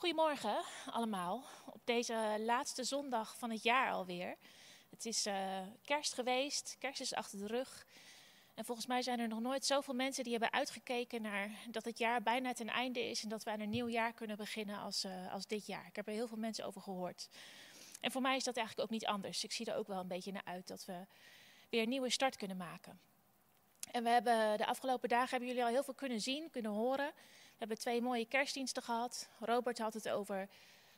Goedemorgen allemaal, op deze laatste zondag van het jaar alweer. Het is uh, kerst geweest, kerst is achter de rug. En volgens mij zijn er nog nooit zoveel mensen die hebben uitgekeken naar dat het jaar bijna ten einde is en dat we aan een nieuw jaar kunnen beginnen als, uh, als dit jaar. Ik heb er heel veel mensen over gehoord. En voor mij is dat eigenlijk ook niet anders. Ik zie er ook wel een beetje naar uit dat we weer een nieuwe start kunnen maken. En we hebben de afgelopen dagen hebben jullie al heel veel kunnen zien, kunnen horen. Hebben twee mooie kerstdiensten gehad. Robert had het over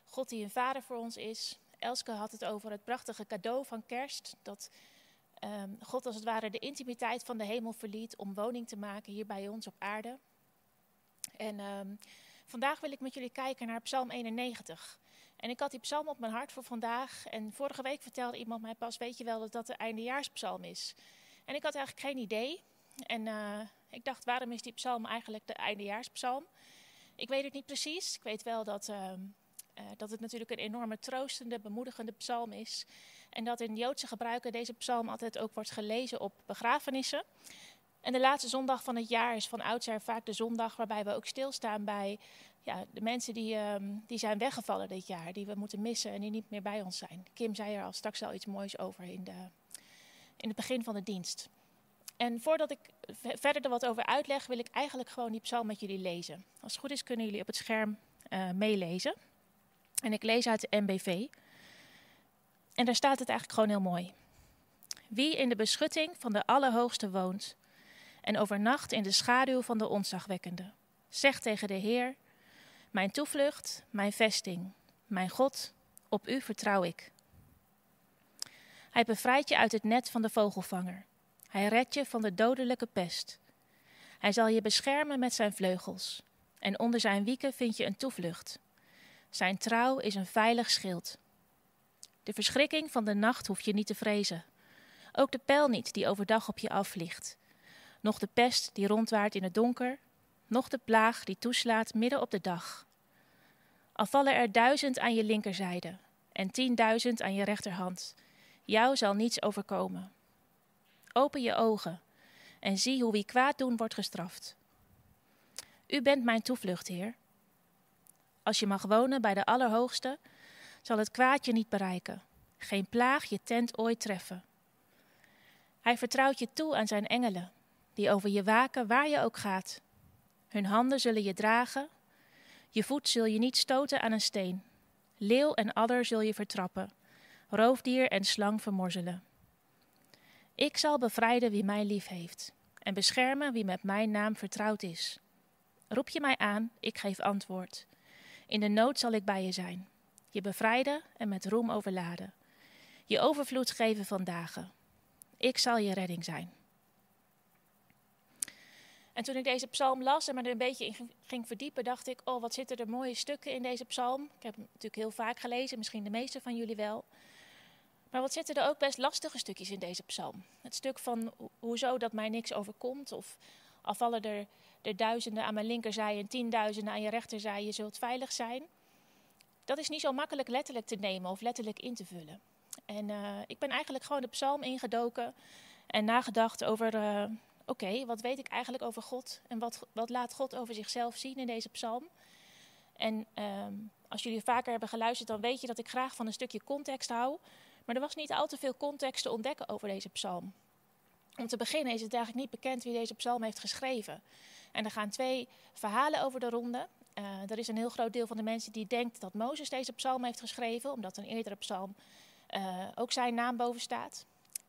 God die een vader voor ons is. Elske had het over het prachtige cadeau van kerst. Dat um, God als het ware de intimiteit van de hemel verliet om woning te maken hier bij ons op aarde. En um, vandaag wil ik met jullie kijken naar Psalm 91. En ik had die psalm op mijn hart voor vandaag. En vorige week vertelde iemand mij pas, weet je wel, dat dat de eindejaarspsalm is. En ik had eigenlijk geen idee. En uh, ik dacht, waarom is die psalm eigenlijk de eindejaarspsalm? Ik weet het niet precies. Ik weet wel dat, uh, uh, dat het natuurlijk een enorme troostende, bemoedigende psalm is. En dat in Joodse gebruiken deze psalm altijd ook wordt gelezen op begrafenissen. En de laatste zondag van het jaar is van oudsher vaak de zondag waarbij we ook stilstaan bij ja, de mensen die, um, die zijn weggevallen dit jaar, die we moeten missen en die niet meer bij ons zijn. Kim zei er al straks al iets moois over in, de, in het begin van de dienst. En voordat ik verder er wat over uitleg, wil ik eigenlijk gewoon die psalm met jullie lezen. Als het goed is, kunnen jullie op het scherm uh, meelezen. En ik lees uit de MBV. En daar staat het eigenlijk gewoon heel mooi. Wie in de beschutting van de Allerhoogste woont en overnacht in de schaduw van de ontzagwekkende, zegt tegen de Heer: Mijn toevlucht, mijn vesting, mijn God, op u vertrouw ik. Hij bevrijdt je uit het net van de vogelvanger. Hij redt je van de dodelijke pest. Hij zal je beschermen met zijn vleugels. En onder zijn wieken vind je een toevlucht. Zijn trouw is een veilig schild. De verschrikking van de nacht hoef je niet te vrezen. Ook de pijl niet die overdag op je afvliegt. Noch de pest die rondwaart in het donker. Noch de plaag die toeslaat midden op de dag. Al vallen er duizend aan je linkerzijde en tienduizend aan je rechterhand. Jou zal niets overkomen. Open je ogen en zie hoe wie kwaad doen wordt gestraft. U bent mijn toevlucht, Heer. Als je mag wonen bij de Allerhoogste, zal het kwaad je niet bereiken, geen plaag je tent ooit treffen. Hij vertrouwt je toe aan zijn engelen, die over je waken waar je ook gaat. Hun handen zullen je dragen, je voet zul je niet stoten aan een steen. Leeuw en adder zul je vertrappen, roofdier en slang vermorzelen. Ik zal bevrijden wie mij lief heeft en beschermen wie met mijn naam vertrouwd is. Roep je mij aan, ik geef antwoord. In de nood zal ik bij je zijn, je bevrijden en met roem overladen. Je overvloed geven van dagen. Ik zal je redding zijn. En toen ik deze psalm las en me er een beetje in ging verdiepen, dacht ik: Oh, wat zitten er mooie stukken in deze psalm. Ik heb hem natuurlijk heel vaak gelezen, misschien de meeste van jullie wel. Maar wat zitten er ook best lastige stukjes in deze psalm? Het stuk van hoezo dat mij niks overkomt, of al vallen er, er duizenden aan mijn linkerzij en tienduizenden aan je rechterzij, je zult veilig zijn. Dat is niet zo makkelijk letterlijk te nemen of letterlijk in te vullen. En uh, ik ben eigenlijk gewoon de psalm ingedoken en nagedacht over, uh, oké, wat weet ik eigenlijk over God en wat, wat laat God over zichzelf zien in deze psalm? En uh, als jullie vaker hebben geluisterd, dan weet je dat ik graag van een stukje context hou. Maar er was niet al te veel context te ontdekken over deze psalm. Om te beginnen is het eigenlijk niet bekend wie deze psalm heeft geschreven. En er gaan twee verhalen over de ronde. Uh, er is een heel groot deel van de mensen die denkt dat Mozes deze psalm heeft geschreven, omdat een eerdere psalm uh, ook zijn naam boven staat.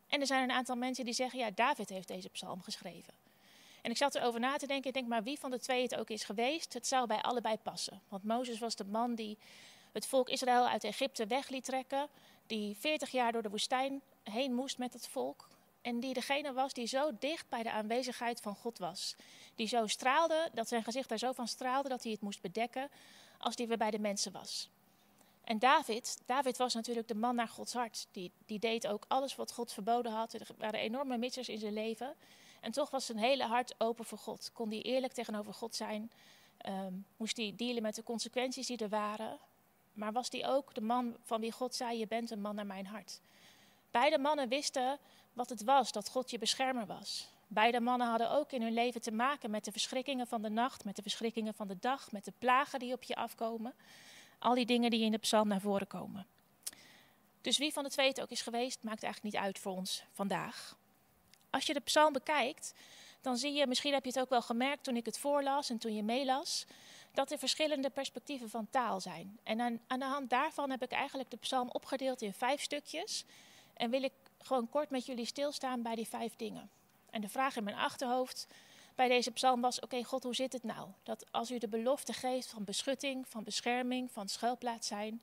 En er zijn een aantal mensen die zeggen, ja, David heeft deze psalm geschreven. En ik zat erover na te denken, ik denk maar wie van de twee het ook is geweest, het zou bij allebei passen. Want Mozes was de man die het volk Israël uit Egypte weg liet trekken, die 40 jaar door de woestijn heen moest met het volk. En die degene was die zo dicht bij de aanwezigheid van God was. Die zo straalde, dat zijn gezicht daar zo van straalde dat hij het moest bedekken als die weer bij de mensen was. En David, David was natuurlijk de man naar Gods hart. Die, die deed ook alles wat God verboden had. Er waren enorme mitsers in zijn leven. En toch was zijn hele hart open voor God. Kon hij eerlijk tegenover God zijn. Um, moest hij dealen met de consequenties die er waren. Maar was hij ook de man van wie God zei: Je bent een man naar mijn hart. Beide mannen wisten wat het was dat God je beschermer was. Beide mannen hadden ook in hun leven te maken met de verschrikkingen van de nacht, met de verschrikkingen van de dag, met de plagen die op je afkomen. Al die dingen die in de psalm naar voren komen. Dus wie van de twee het ook is geweest, maakt eigenlijk niet uit voor ons vandaag. Als je de psalm bekijkt, dan zie je, misschien heb je het ook wel gemerkt toen ik het voorlas en toen je meelas, dat er verschillende perspectieven van taal zijn. En aan, aan, de hand daarvan heb ik eigenlijk de psalm opgedeeld in vijf stukjes. En wil ik gewoon kort met jullie stilstaan bij die vijf dingen. En de vraag in mijn achterhoofd bij deze psalm was: Oké, God, hoe zit het nou? Dat als u de belofte geeft van beschutting, van bescherming, van schuilplaats zijn,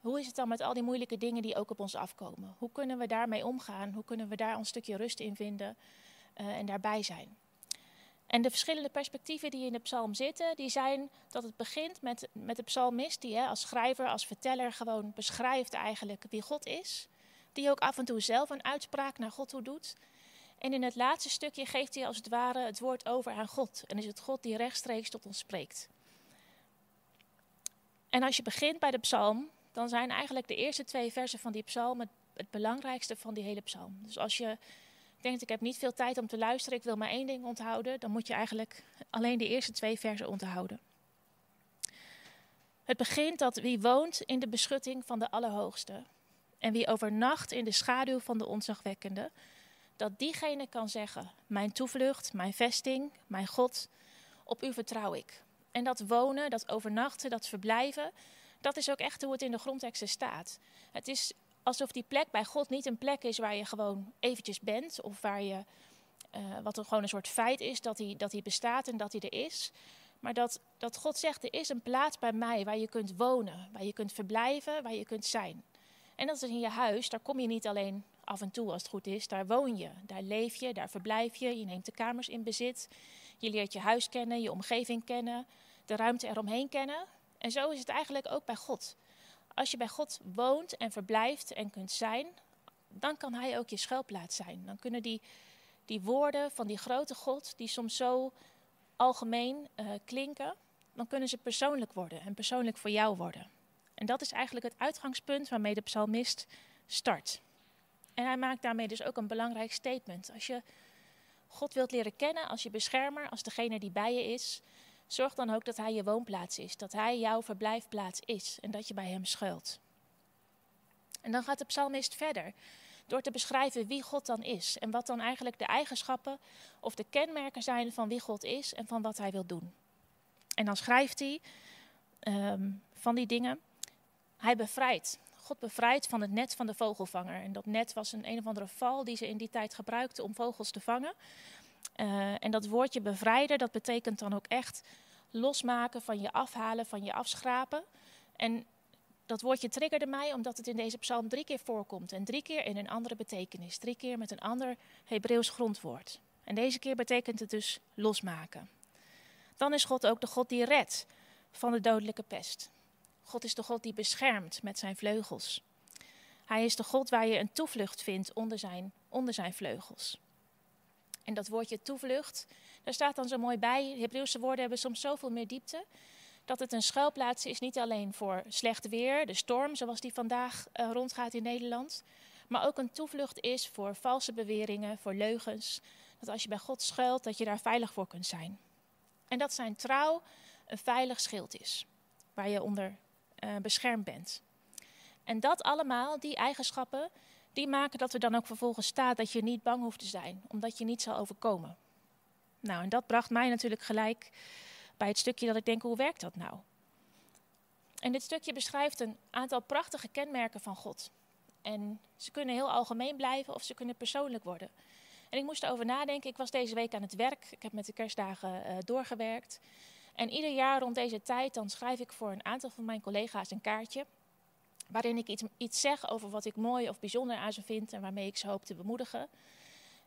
hoe is het dan met al die moeilijke dingen die ook op ons afkomen? Hoe kunnen we daarmee omgaan? Hoe kunnen we daar een stukje rust in vinden uh, en daarbij zijn? En de verschillende perspectieven die in de psalm zitten, die zijn dat het begint met, met de psalmist die hè, als schrijver, als verteller gewoon beschrijft eigenlijk wie God is. Die ook af en toe zelf een uitspraak naar God toe doet. En in het laatste stukje geeft hij als het ware het woord over aan God. En is het God die rechtstreeks tot ons spreekt. En als je begint bij de psalm, dan zijn eigenlijk de eerste twee versen van die psalm het, het belangrijkste van die hele psalm. Dus als je denkt, ik heb niet veel tijd om te luisteren, ik wil maar één ding onthouden, dan moet je eigenlijk alleen de eerste twee versen onthouden. Het begint dat wie woont in de beschutting van de Allerhoogste en wie overnacht in de schaduw van de onzagwekkende, dat diegene kan zeggen: Mijn toevlucht, mijn vesting, mijn God, op u vertrouw ik. En dat wonen, dat overnachten, dat verblijven, dat is ook echt hoe het in de grondteksten staat. Het is alsof die plek bij God niet een plek is waar je gewoon eventjes bent of waar je, uh, wat er gewoon een soort feit is, dat hij, dat hij bestaat en dat hij er is. Maar dat, dat God zegt, er is een plaats bij mij waar je kunt wonen, waar je kunt verblijven, waar je kunt zijn. En dat is in je huis, daar kom je niet alleen af en toe als het goed is, daar woon je, daar leef je, daar verblijf je, je neemt de kamers in bezit, je leert je huis kennen, je omgeving kennen, de ruimte eromheen kennen. En zo is het eigenlijk ook bij God. Als je bij God woont en verblijft en kunt zijn, dan kan Hij ook je schuilplaats zijn. Dan kunnen die, die woorden van die grote God, die soms zo algemeen uh, klinken, dan kunnen ze persoonlijk worden en persoonlijk voor jou worden. En dat is eigenlijk het uitgangspunt waarmee de psalmist start. En hij maakt daarmee dus ook een belangrijk statement. Als je God wilt leren kennen als je beschermer, als degene die bij je is, zorg dan ook dat hij je woonplaats is, dat hij jouw verblijfplaats is en dat je bij hem schuilt. En dan gaat de psalmist verder door te beschrijven wie God dan is en wat dan eigenlijk de eigenschappen of de kenmerken zijn van wie God is en van wat hij wil doen. En dan schrijft hij um, van die dingen. Hij bevrijdt. God bevrijdt van het net van de vogelvanger. En dat net was een een of andere val die ze in die tijd gebruikten om vogels te vangen. Uh, en dat woordje bevrijden, dat betekent dan ook echt losmaken van je afhalen, van je afschrapen. En dat woordje triggerde mij omdat het in deze psalm drie keer voorkomt. En drie keer in een andere betekenis. Drie keer met een ander Hebreeuws grondwoord. En deze keer betekent het dus losmaken. Dan is God ook de God die redt van de dodelijke pest. God is de God die beschermt met zijn vleugels. Hij is de God waar je een toevlucht vindt onder zijn, onder zijn vleugels. En dat woordje toevlucht, daar staat dan zo mooi bij. Hebreeuwse woorden hebben soms zoveel meer diepte. Dat het een schuilplaats is niet alleen voor slecht weer, de storm zoals die vandaag uh, rondgaat in Nederland. Maar ook een toevlucht is voor valse beweringen, voor leugens. Dat als je bij God schuilt, dat je daar veilig voor kunt zijn. En dat zijn trouw een veilig schild is, waar je onder uh, beschermd bent. En dat allemaal, die eigenschappen, die maken dat er dan ook vervolgens staat dat je niet bang hoeft te zijn, omdat je niet zal overkomen. Nou, en dat bracht mij natuurlijk gelijk bij het stukje dat ik denk, hoe werkt dat nou? En dit stukje beschrijft een aantal prachtige kenmerken van God. En ze kunnen heel algemeen blijven of ze kunnen persoonlijk worden. En ik moest erover nadenken. Ik was deze week aan het werk. Ik heb met de kerstdagen uh, doorgewerkt. En ieder jaar rond deze tijd dan schrijf ik voor een aantal van mijn collega's een kaartje waarin ik iets, iets zeg over wat ik mooi of bijzonder aan ze vind en waarmee ik ze hoop te bemoedigen.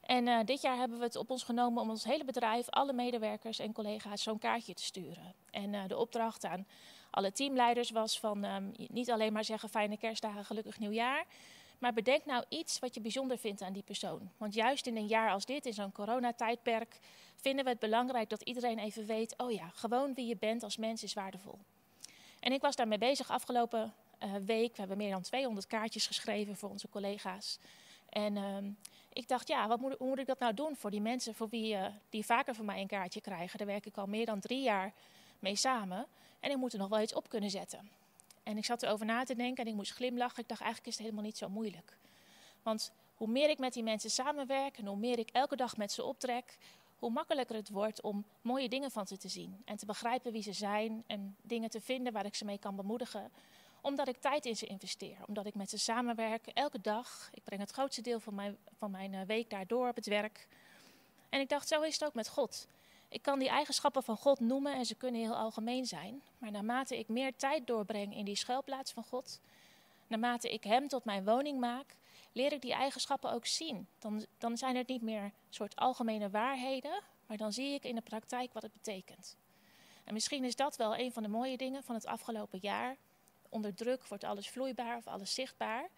En uh, dit jaar hebben we het op ons genomen om ons hele bedrijf, alle medewerkers en collega's zo'n kaartje te sturen. En uh, de opdracht aan alle teamleiders was van um, niet alleen maar zeggen fijne kerstdagen, gelukkig nieuwjaar. Maar bedenk nou iets wat je bijzonder vindt aan die persoon. Want juist in een jaar als dit, in zo'n coronatijdperk, vinden we het belangrijk dat iedereen even weet: oh ja, gewoon wie je bent als mens is waardevol. En ik was daarmee bezig afgelopen week. We hebben meer dan 200 kaartjes geschreven voor onze collega's. En uh, ik dacht, ja, wat moet, hoe moet ik dat nou doen voor die mensen voor wie, uh, die vaker van mij een kaartje krijgen? Daar werk ik al meer dan drie jaar mee samen. En ik moet er nog wel iets op kunnen zetten. En ik zat erover na te denken en ik moest glimlachen. Ik dacht, eigenlijk is het helemaal niet zo moeilijk. Want hoe meer ik met die mensen samenwerk en hoe meer ik elke dag met ze optrek, hoe makkelijker het wordt om mooie dingen van ze te zien. En te begrijpen wie ze zijn en dingen te vinden waar ik ze mee kan bemoedigen. Omdat ik tijd in ze investeer, omdat ik met ze samenwerk elke dag. Ik breng het grootste deel van mijn, van mijn eh, week daardoor op het werk. En ik dacht, zo is het ook met God. Ik kan die eigenschappen van God noemen en ze kunnen heel algemeen zijn. Maar naarmate ik meer tijd doorbreng in die schuilplaats van God, naarmate ik Hem tot mijn woning maak, leer ik die eigenschappen ook zien. Dan, dan zijn het niet meer soort algemene waarheden, maar dan zie ik in de praktijk wat het betekent. En misschien is dat wel een van de mooie dingen van het afgelopen jaar. Onder druk wordt alles vloeibaar of alles zichtbaar.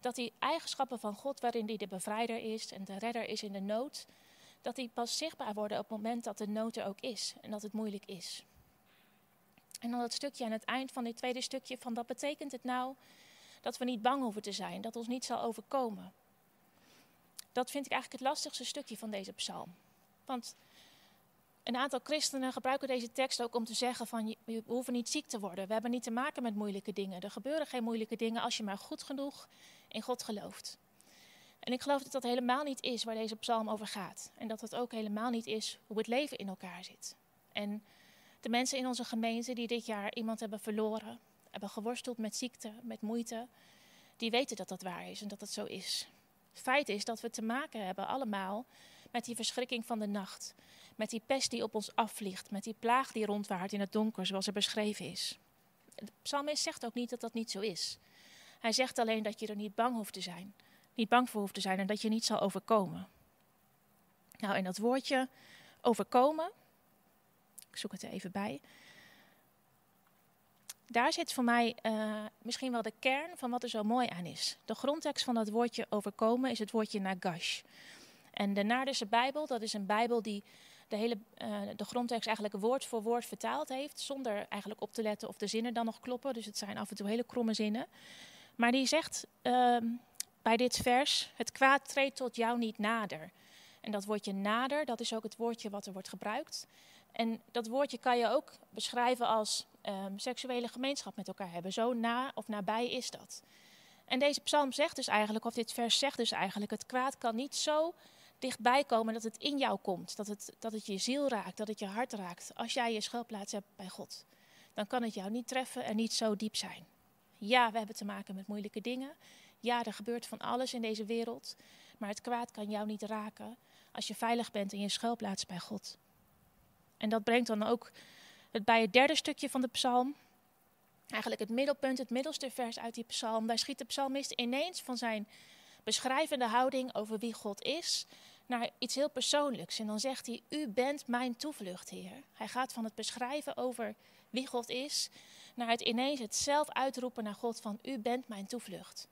Dat die eigenschappen van God, waarin hij de bevrijder is en de redder is in de nood, dat die pas zichtbaar worden op het moment dat de nood er ook is en dat het moeilijk is. En dan dat stukje aan het eind van dit tweede stukje van wat betekent het nou dat we niet bang hoeven te zijn, dat ons niet zal overkomen. Dat vind ik eigenlijk het lastigste stukje van deze psalm. Want een aantal christenen gebruiken deze tekst ook om te zeggen van we hoeven niet ziek te worden. We hebben niet te maken met moeilijke dingen. Er gebeuren geen moeilijke dingen als je maar goed genoeg in God gelooft. En ik geloof dat dat helemaal niet is waar deze psalm over gaat. En dat het ook helemaal niet is hoe het leven in elkaar zit. En de mensen in onze gemeente die dit jaar iemand hebben verloren, hebben geworsteld met ziekte, met moeite, die weten dat dat waar is en dat het zo is. Feit is dat we te maken hebben allemaal met die verschrikking van de nacht. Met die pest die op ons afvliegt, met die plaag die rondwaart in het donker, zoals er beschreven is. De psalmist zegt ook niet dat dat niet zo is. Hij zegt alleen dat je er niet bang hoeft te zijn. Niet bang voor hoeft te zijn en dat je niet zal overkomen. Nou, en dat woordje overkomen, ik zoek het er even bij daar zit voor mij uh, misschien wel de kern van wat er zo mooi aan is. De grondtekst van dat woordje overkomen is het woordje nagash. En de Naardense Bijbel, dat is een Bijbel die de hele uh, de grondtekst eigenlijk woord voor woord vertaald heeft, zonder eigenlijk op te letten of de zinnen dan nog kloppen. Dus het zijn af en toe hele kromme zinnen. Maar die zegt uh, bij dit vers: Het kwaad treedt tot jou niet nader. En dat woordje nader, dat is ook het woordje wat er wordt gebruikt. En dat woordje kan je ook beschrijven als um, seksuele gemeenschap met elkaar hebben. Zo na of nabij is dat. En deze psalm zegt dus eigenlijk, of dit vers zegt dus eigenlijk, het kwaad kan niet zo dichtbij komen dat het in jou komt. Dat het, dat het je ziel raakt, dat het je hart raakt. Als jij je schuilplaats hebt bij God. Dan kan het jou niet treffen en niet zo diep zijn. Ja, we hebben te maken met moeilijke dingen. Ja, er gebeurt van alles in deze wereld. Maar het kwaad kan jou niet raken als je veilig bent in je schuilplaats bij God. En dat brengt dan ook het bij het derde stukje van de psalm. Eigenlijk het middelpunt, het middelste vers uit die psalm. Daar schiet de psalmist ineens van zijn beschrijvende houding over wie God is naar iets heel persoonlijks. En dan zegt hij: U bent mijn toevlucht, Heer. Hij gaat van het beschrijven over wie God is naar het ineens het zelf uitroepen naar God van U bent mijn toevlucht.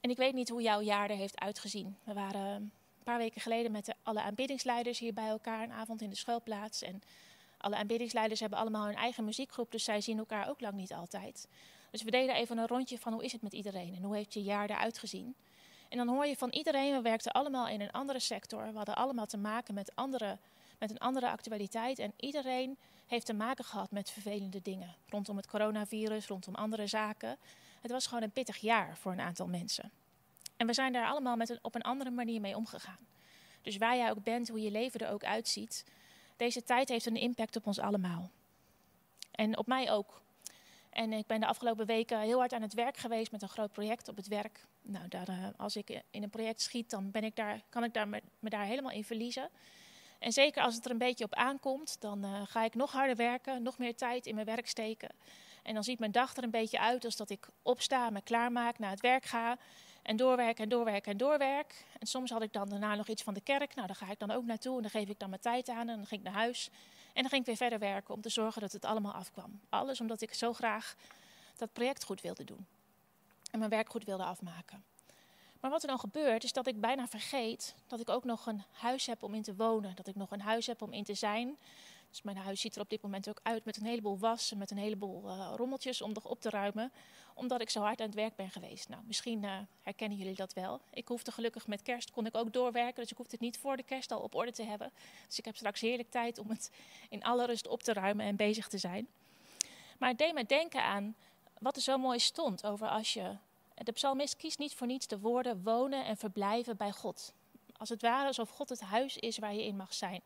En ik weet niet hoe jouw jaar er heeft uitgezien. We waren een paar weken geleden met de, alle aanbiddingsleiders hier bij elkaar een avond in de schuilplaats. En alle aanbiddingsleiders hebben allemaal hun eigen muziekgroep, dus zij zien elkaar ook lang niet altijd. Dus we deden even een rondje van hoe is het met iedereen en hoe heeft je jaar eruit gezien. En dan hoor je van iedereen, we werkten allemaal in een andere sector. We hadden allemaal te maken met, andere, met een andere actualiteit. En iedereen heeft te maken gehad met vervelende dingen. Rondom het coronavirus, rondom andere zaken. Het was gewoon een pittig jaar voor een aantal mensen. En we zijn daar allemaal met een, op een andere manier mee omgegaan. Dus waar jij ook bent, hoe je leven er ook uitziet, deze tijd heeft een impact op ons allemaal. En op mij ook. En ik ben de afgelopen weken heel hard aan het werk geweest met een groot project op het werk. Nou, daar, eh, als ik in een project schiet, dan ben ik daar, kan ik daar me, daar helemaal in verliezen. En zeker als het er een beetje op aankomt, dan uh, ga ik nog harder werken, nog meer tijd in mijn werk steken. En dan ziet mijn dag er een beetje uit als dat ik opsta, me klaarmaak, naar het werk ga. En doorwerken en doorwerken en doorwerken. En soms had ik dan daarna nog iets van de kerk. Nou, daar ga ik dan ook naartoe en dan geef ik dan mijn tijd aan. En dan ging ik naar huis. En dan ging ik weer verder werken om te zorgen dat het allemaal afkwam. Alles omdat ik zo graag dat project goed wilde doen. En mijn werk goed wilde afmaken. Maar wat er dan gebeurt, is dat ik bijna vergeet dat ik ook nog een huis heb om in te wonen. Dat ik nog een huis heb om in te zijn. Dus mijn huis ziet er op dit moment ook uit met een heleboel was en met een heleboel uh, rommeltjes om nog op te ruimen. Omdat ik zo hard aan het werk ben geweest. Nou, misschien uh, herkennen jullie dat wel. Ik hoefde gelukkig met kerst, kon ik ook doorwerken. Dus ik hoefde het niet voor de kerst al op orde te hebben. Dus ik heb straks heerlijk tijd om het in alle rust op te ruimen en bezig te zijn. Maar het deed me denken aan wat er zo mooi stond over als je. De psalmist kiest niet voor niets de woorden wonen en verblijven bij God. Als het ware alsof God het huis is waar je in mag zijn.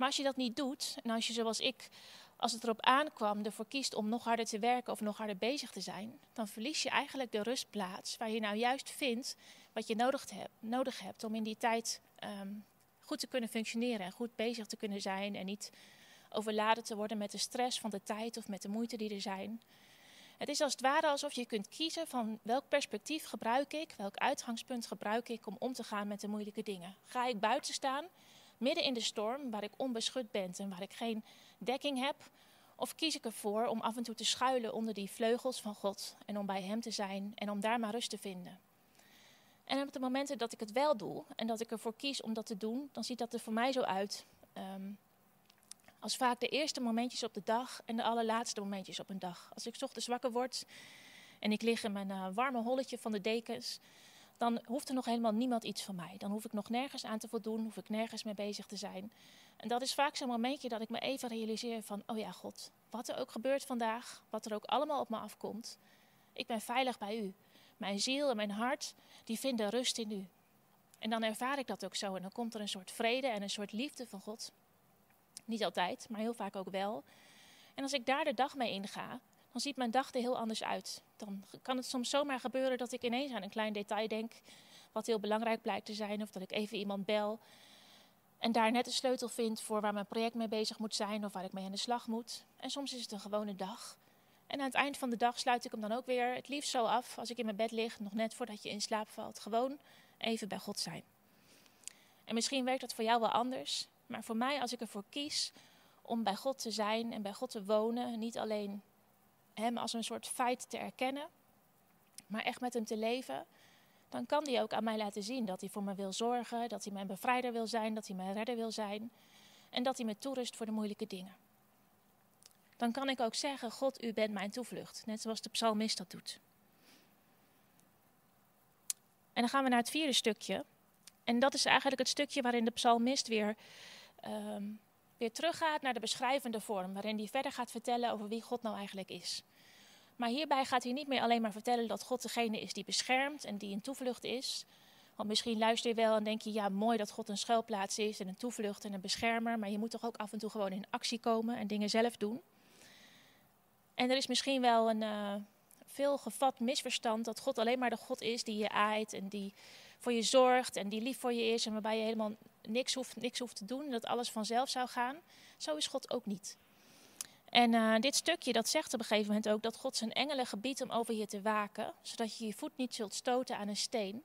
Maar als je dat niet doet, en als je zoals ik, als het erop aankwam, ervoor kiest om nog harder te werken of nog harder bezig te zijn, dan verlies je eigenlijk de rustplaats waar je nou juist vindt wat je nodig hebt, nodig hebt om in die tijd ehm, goed te kunnen functioneren en goed bezig te kunnen zijn en niet overladen te worden met de stress van de tijd of met de moeite die er zijn. Het is als het ware alsof je kunt kiezen van welk perspectief gebruik ik, welk uitgangspunt gebruik ik om om te gaan met de moeilijke dingen. Ga ik buiten staan, midden in de storm, waar ik onbeschut ben en waar ik geen dekking heb? Of kies ik ervoor om af en toe te schuilen onder die vleugels van God en om bij Hem te zijn en om daar maar rust te vinden? En op de momenten dat ik het wel doe en dat ik ervoor kies om dat te doen, dan ziet dat er voor mij zo uit. Um, als vaak de eerste momentjes op de dag en de allerlaatste momentjes op een dag. Als ik ochtends wakker word en ik lig in mijn uh, warme holletje van de dekens, dan hoeft er nog helemaal niemand iets van mij. Dan hoef ik nog nergens aan te voldoen, hoef ik nergens mee bezig te zijn. En dat is vaak zo'n momentje dat ik me even realiseer van, oh ja God, wat er ook gebeurt vandaag, wat er ook allemaal op me afkomt, ik ben veilig bij u. Mijn ziel en mijn hart, die vinden rust in u. En dan ervaar ik dat ook zo en dan komt er een soort vrede en een soort liefde van God. Niet altijd, maar heel vaak ook wel. En als ik daar de dag mee inga, dan ziet mijn dag er heel anders uit. Dan kan het soms zomaar gebeuren dat ik ineens aan een klein detail denk, wat heel belangrijk blijkt te zijn, of dat ik even iemand bel en daar net de sleutel vind voor waar mijn project mee bezig moet zijn of waar ik mee aan de slag moet. En soms is het een gewone dag. En aan het eind van de dag sluit ik hem dan ook weer het liefst zo af als ik in mijn bed lig, nog net voordat je in slaap valt. Gewoon even bij God zijn. En misschien werkt dat voor jou wel anders. Maar voor mij, als ik ervoor kies om bij God te zijn en bij God te wonen, niet alleen Hem als een soort feit te erkennen, maar echt met Hem te leven, dan kan Hij ook aan mij laten zien dat Hij voor me wil zorgen, dat Hij mijn bevrijder wil zijn, dat Hij mijn redder wil zijn en dat Hij me toerust voor de moeilijke dingen. Dan kan ik ook zeggen, God, U bent mijn toevlucht, net zoals de psalmist dat doet. En dan gaan we naar het vierde stukje. En dat is eigenlijk het stukje waarin de psalmist weer um, weer teruggaat naar de beschrijvende vorm, waarin hij verder gaat vertellen over wie God nou eigenlijk is. Maar hierbij gaat hij niet meer alleen maar vertellen dat God degene is die beschermt en die een toevlucht is. Want misschien luister je wel en denk je, ja, mooi dat God een schuilplaats is en een toevlucht en een beschermer, maar je moet toch ook af en toe gewoon in actie komen en dingen zelf doen. En er is misschien wel een uh, veel gevat misverstand dat God alleen maar de God is die je aait en die voor je zorgt en die lief voor je is en waarbij je helemaal niks hoeft, niks hoeft te doen en dat alles vanzelf zou gaan. Zo is God ook niet. En uh, dit stukje dat zegt op een gegeven moment ook dat God zijn engelen gebiedt om over je te waken, zodat je je voet niet zult stoten aan een steen.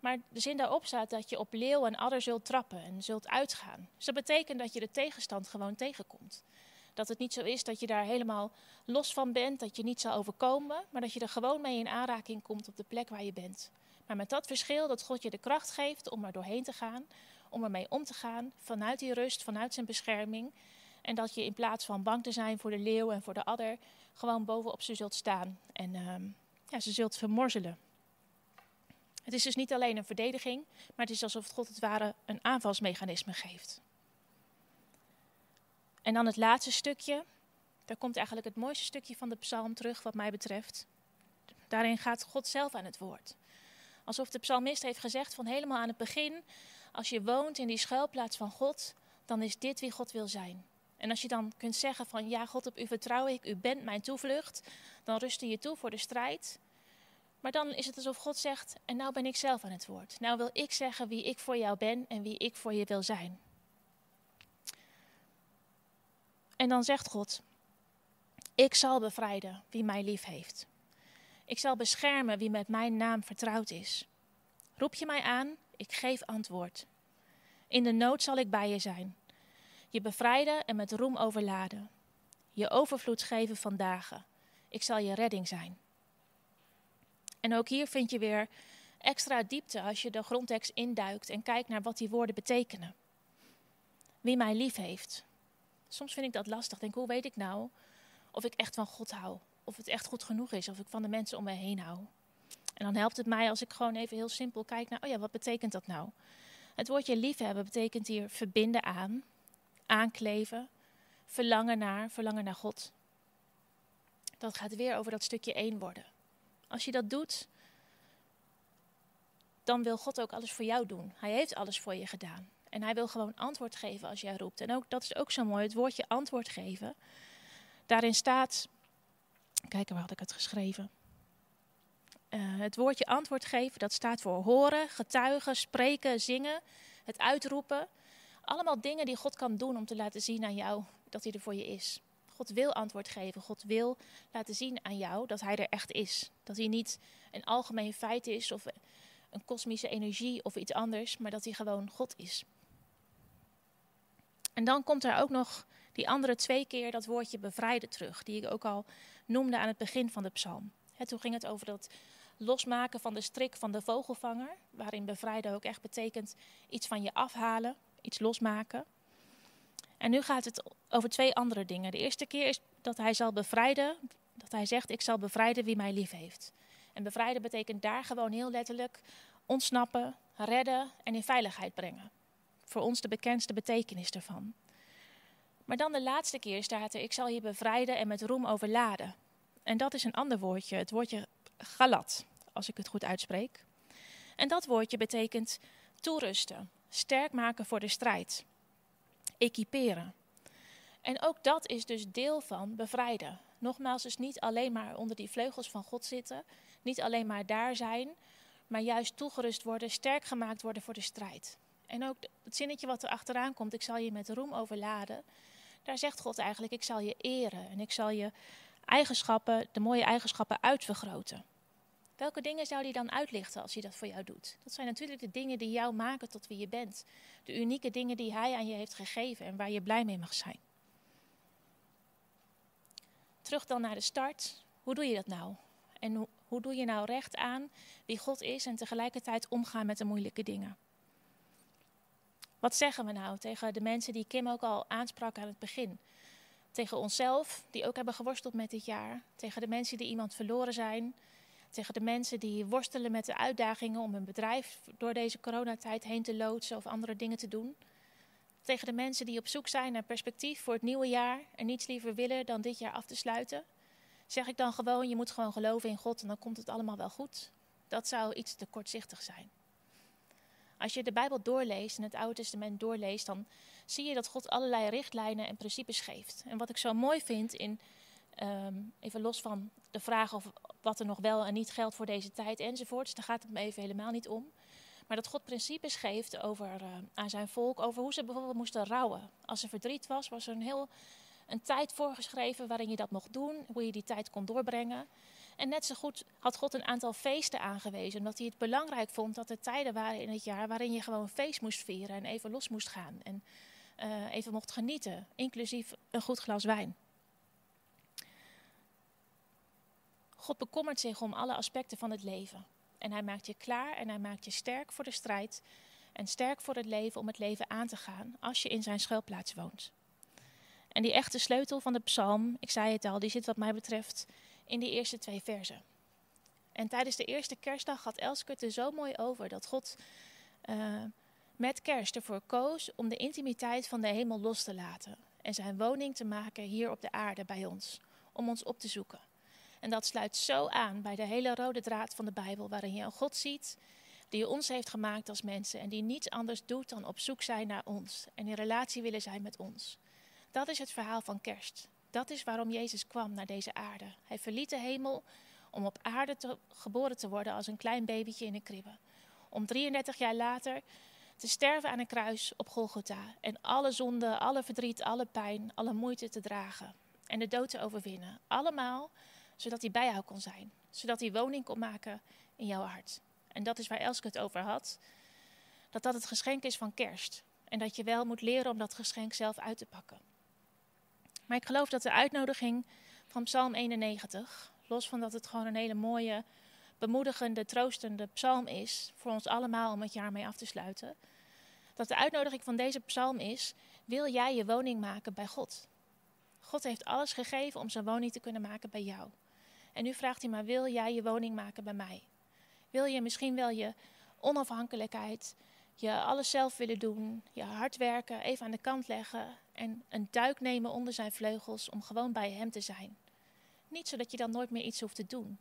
Maar de zin daarop staat dat je op leeuw en adder zult trappen en zult uitgaan. Dus dat betekent dat je de tegenstand gewoon tegenkomt. Dat het niet zo is dat je daar helemaal los van bent, dat je niet zal overkomen, maar dat je er gewoon mee in aanraking komt op de plek waar je bent. Maar met dat verschil dat God je de kracht geeft om er doorheen te gaan, om ermee om te gaan, vanuit die rust, vanuit zijn bescherming. En dat je in plaats van bang te zijn voor de leeuw en voor de adder, gewoon bovenop ze zult staan en uh, ja, ze zult vermorzelen. Het is dus niet alleen een verdediging, maar het is alsof God het ware een aanvalsmechanisme geeft. En dan het laatste stukje. Daar komt eigenlijk het mooiste stukje van de psalm terug, wat mij betreft. Daarin gaat God zelf aan het woord. Alsof de psalmist heeft gezegd van helemaal aan het begin, als je woont in die schuilplaats van God, dan is dit wie God wil zijn. En als je dan kunt zeggen van ja, God op u vertrouw ik, u bent mijn toevlucht, dan rust je toe voor de strijd. Maar dan is het alsof God zegt, en nou ben ik zelf aan het woord. Nou wil ik zeggen wie ik voor jou ben en wie ik voor je wil zijn. En dan zegt God, ik zal bevrijden wie mij lief heeft. Ik zal beschermen wie met mijn naam vertrouwd is. Roep je mij aan, ik geef antwoord. In de nood zal ik bij je zijn. Je bevrijden en met roem overladen. Je overvloed geven van dagen. Ik zal je redding zijn. En ook hier vind je weer extra diepte als je de grondtekst induikt en kijkt naar wat die woorden betekenen. Wie mij lief heeft. Soms vind ik dat lastig. Denk, hoe weet ik nou of ik echt van God hou? of het echt goed genoeg is, of ik van de mensen om me heen hou. En dan helpt het mij als ik gewoon even heel simpel kijk naar, oh ja, wat betekent dat nou? Het woordje liefhebben betekent hier verbinden aan, aankleven, verlangen naar, verlangen naar God. Dat gaat weer over dat stukje één worden. Als je dat doet, dan wil God ook alles voor jou doen. Hij heeft alles voor je gedaan. En hij wil gewoon antwoord geven als jij roept. En ook, dat is ook zo mooi, het woordje antwoord geven. Daarin staat, kijk waar had ik het geschreven. Uh, het woordje antwoord geven, dat staat voor horen, getuigen, spreken, zingen, het uitroepen. Allemaal dingen die God kan doen om te laten zien aan jou dat hij er voor je is. God wil antwoord geven. God wil laten zien aan jou dat hij er echt is. Dat hij niet een algemeen feit is of een kosmische energie of iets anders, maar dat hij gewoon God is. En dan komt er ook nog die andere twee keer dat woordje bevrijden terug, die ik ook al noemde aan het begin van de psalm. toen ging het over dat losmaken van de strik van de vogelvanger, waarin bevrijden ook echt betekent iets van je afhalen, iets losmaken. En nu gaat het over twee andere dingen. De eerste keer is dat hij zal bevrijden, dat hij zegt: Ik zal bevrijden wie mij lief heeft. En bevrijden betekent daar gewoon heel letterlijk ontsnappen, redden en in veiligheid brengen. Voor ons de bekendste betekenis ervan. Maar dan de laatste keer staat er: Ik zal je bevrijden en met roem overladen. En dat is een ander woordje, het woordje galat, als ik het goed uitspreek. En dat woordje betekent toerusten, sterk maken voor de strijd, equiperen. En ook dat is dus deel van bevrijden. Nogmaals, dus niet alleen maar onder die vleugels van God zitten, niet alleen maar daar zijn, maar juist toegerust worden, sterk gemaakt worden voor de strijd. En ook het zinnetje wat er achteraan komt, ik zal je met roem overladen, daar zegt God eigenlijk, ik zal je eren en ik zal je eigenschappen, de mooie eigenschappen uitvergroten. Welke dingen zou hij dan uitlichten als hij dat voor jou doet? Dat zijn natuurlijk de dingen die jou maken tot wie je bent. De unieke dingen die hij aan je heeft gegeven en waar je blij mee mag zijn. Terug dan naar de start. Hoe doe je dat nou? En hoe, doe je nou recht aan wie God is en tegelijkertijd omgaan met de moeilijke dingen? Wat zeggen we nou tegen de mensen die Kim ook al aansprak aan het begin? Tegen onszelf, die ook hebben geworsteld met dit jaar. Tegen de mensen die iemand verloren zijn. Tegen de mensen die worstelen met de uitdagingen om hun bedrijf door deze coronatijd heen te loodsen of andere dingen te doen. Tegen de mensen die op zoek zijn naar perspectief voor het nieuwe jaar en niets liever willen dan dit jaar af te sluiten. Zeg ik dan gewoon, je moet gewoon geloven in God en dan komt het allemaal wel goed. Dat zou iets te kortzichtig zijn. Als je de Bijbel doorleest en het Oude Testament doorleest, dan zie je dat God allerlei richtlijnen en principes geeft. En wat ik zo mooi vind in, ehm, even los van de vraag of wat er nog wel en niet geldt voor deze tijd enzovoorts, daar gaat het me even helemaal niet om. Maar dat God principes geeft over, uh, aan zijn volk, over hoe ze bijvoorbeeld moesten rouwen. Als er verdriet was, was er een heel een tijd voorgeschreven waarin je dat mocht doen, hoe je die tijd kon doorbrengen. En net zo goed had God een aantal feesten aangewezen, omdat hij het belangrijk vond dat er tijden waren in het jaar waarin je gewoon feest moest vieren en even los moest gaan en uh, even mocht genieten, inclusief een goed glas wijn. God bekommert zich om alle aspecten van het leven. En hij maakt je klaar en hij maakt je sterk voor de strijd en sterk voor het leven om het leven aan te gaan als je in zijn schuilplaats woont. En die echte sleutel van de psalm, ik zei het al, die zit wat mij betreft in die eerste twee versen. En tijdens de eerste kerstdag had Elske het er zo mooi over dat God uh, met kerst ervoor koos om de intimiteit van de hemel los te laten. En zijn woning te maken hier op de aarde bij ons, om ons op te zoeken. En dat sluit zo aan bij de hele rode draad van de Bijbel, waarin je een God ziet die ons heeft gemaakt als mensen en die niets anders doet dan op zoek zijn naar ons en in relatie willen zijn met ons. Dat is het verhaal van kerst. Dat is waarom Jezus kwam naar deze aarde. Hij verliet de hemel om op aarde te, geboren te worden als een klein babytje in een kribbe. Om 33 jaar later te sterven aan een kruis op Golgotha. En alle zonde, alle verdriet, alle pijn, alle moeite te dragen. En de dood te overwinnen. Allemaal zodat hij bij jou kon zijn. Zodat hij woning kon maken in jouw hart. En dat is waar Elske het over had. Dat dat het geschenk is van kerst. En dat je wel moet leren om dat geschenk zelf uit te pakken. Maar ik geloof dat de uitnodiging van Psalm 91, los van dat het gewoon een hele mooie, bemoedigende, troostende psalm is voor ons allemaal om het jaar mee af te sluiten, dat de uitnodiging van deze psalm is: wil jij je woning maken bij God? God heeft alles gegeven om zijn woning te kunnen maken bij jou. En nu vraagt hij maar: wil jij je woning maken bij mij? Wil je misschien wel je onafhankelijkheid, je alles zelf willen doen, je hard werken, even aan de kant leggen en een duik nemen onder zijn vleugels om gewoon bij hem te zijn. Niet zodat je dan nooit meer iets hoeft te doen,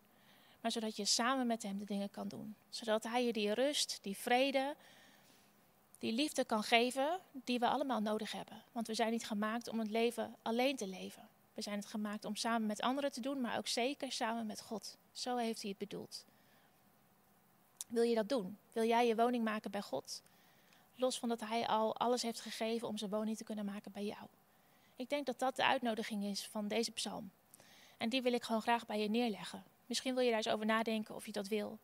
maar zodat je samen met Hem de dingen kan doen. Zodat Hij je die rust, die vrede, die liefde kan geven die we allemaal nodig hebben. Want we zijn niet gemaakt om het leven alleen te leven. Zijn het gemaakt om samen met anderen te doen, maar ook zeker samen met God. Zo heeft Hij het bedoeld. Wil je dat doen? Wil jij je woning maken bij God? Los van dat Hij al alles heeft gegeven om zijn woning te kunnen maken bij jou. Ik denk dat dat de uitnodiging is van deze psalm. En die wil ik gewoon graag bij je neerleggen. Misschien wil je daar eens over nadenken of je dat wil.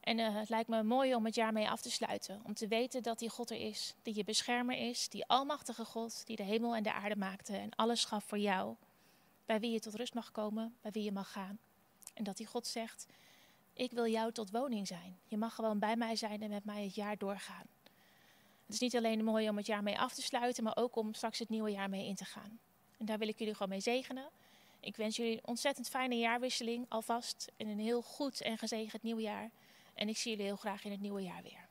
En uh, het lijkt me mooi om het jaar mee af te sluiten. Om te weten dat die God er is, die je beschermer is, die almachtige God, die de hemel en de aarde maakte en alles gaf voor jou. Bij wie je tot rust mag komen, bij wie je mag gaan. En dat die God zegt, ik wil jou tot woning zijn. Je mag gewoon bij mij zijn en met mij het jaar doorgaan. Het is niet alleen mooi om het jaar mee af te sluiten, maar ook om straks het nieuwe jaar mee in te gaan. En daar wil ik jullie gewoon mee zegenen. Ik wens jullie een ontzettend fijne jaarwisseling alvast en een heel goed en gezegend nieuwjaar. En ik zie jullie heel graag in het nieuwe jaar weer.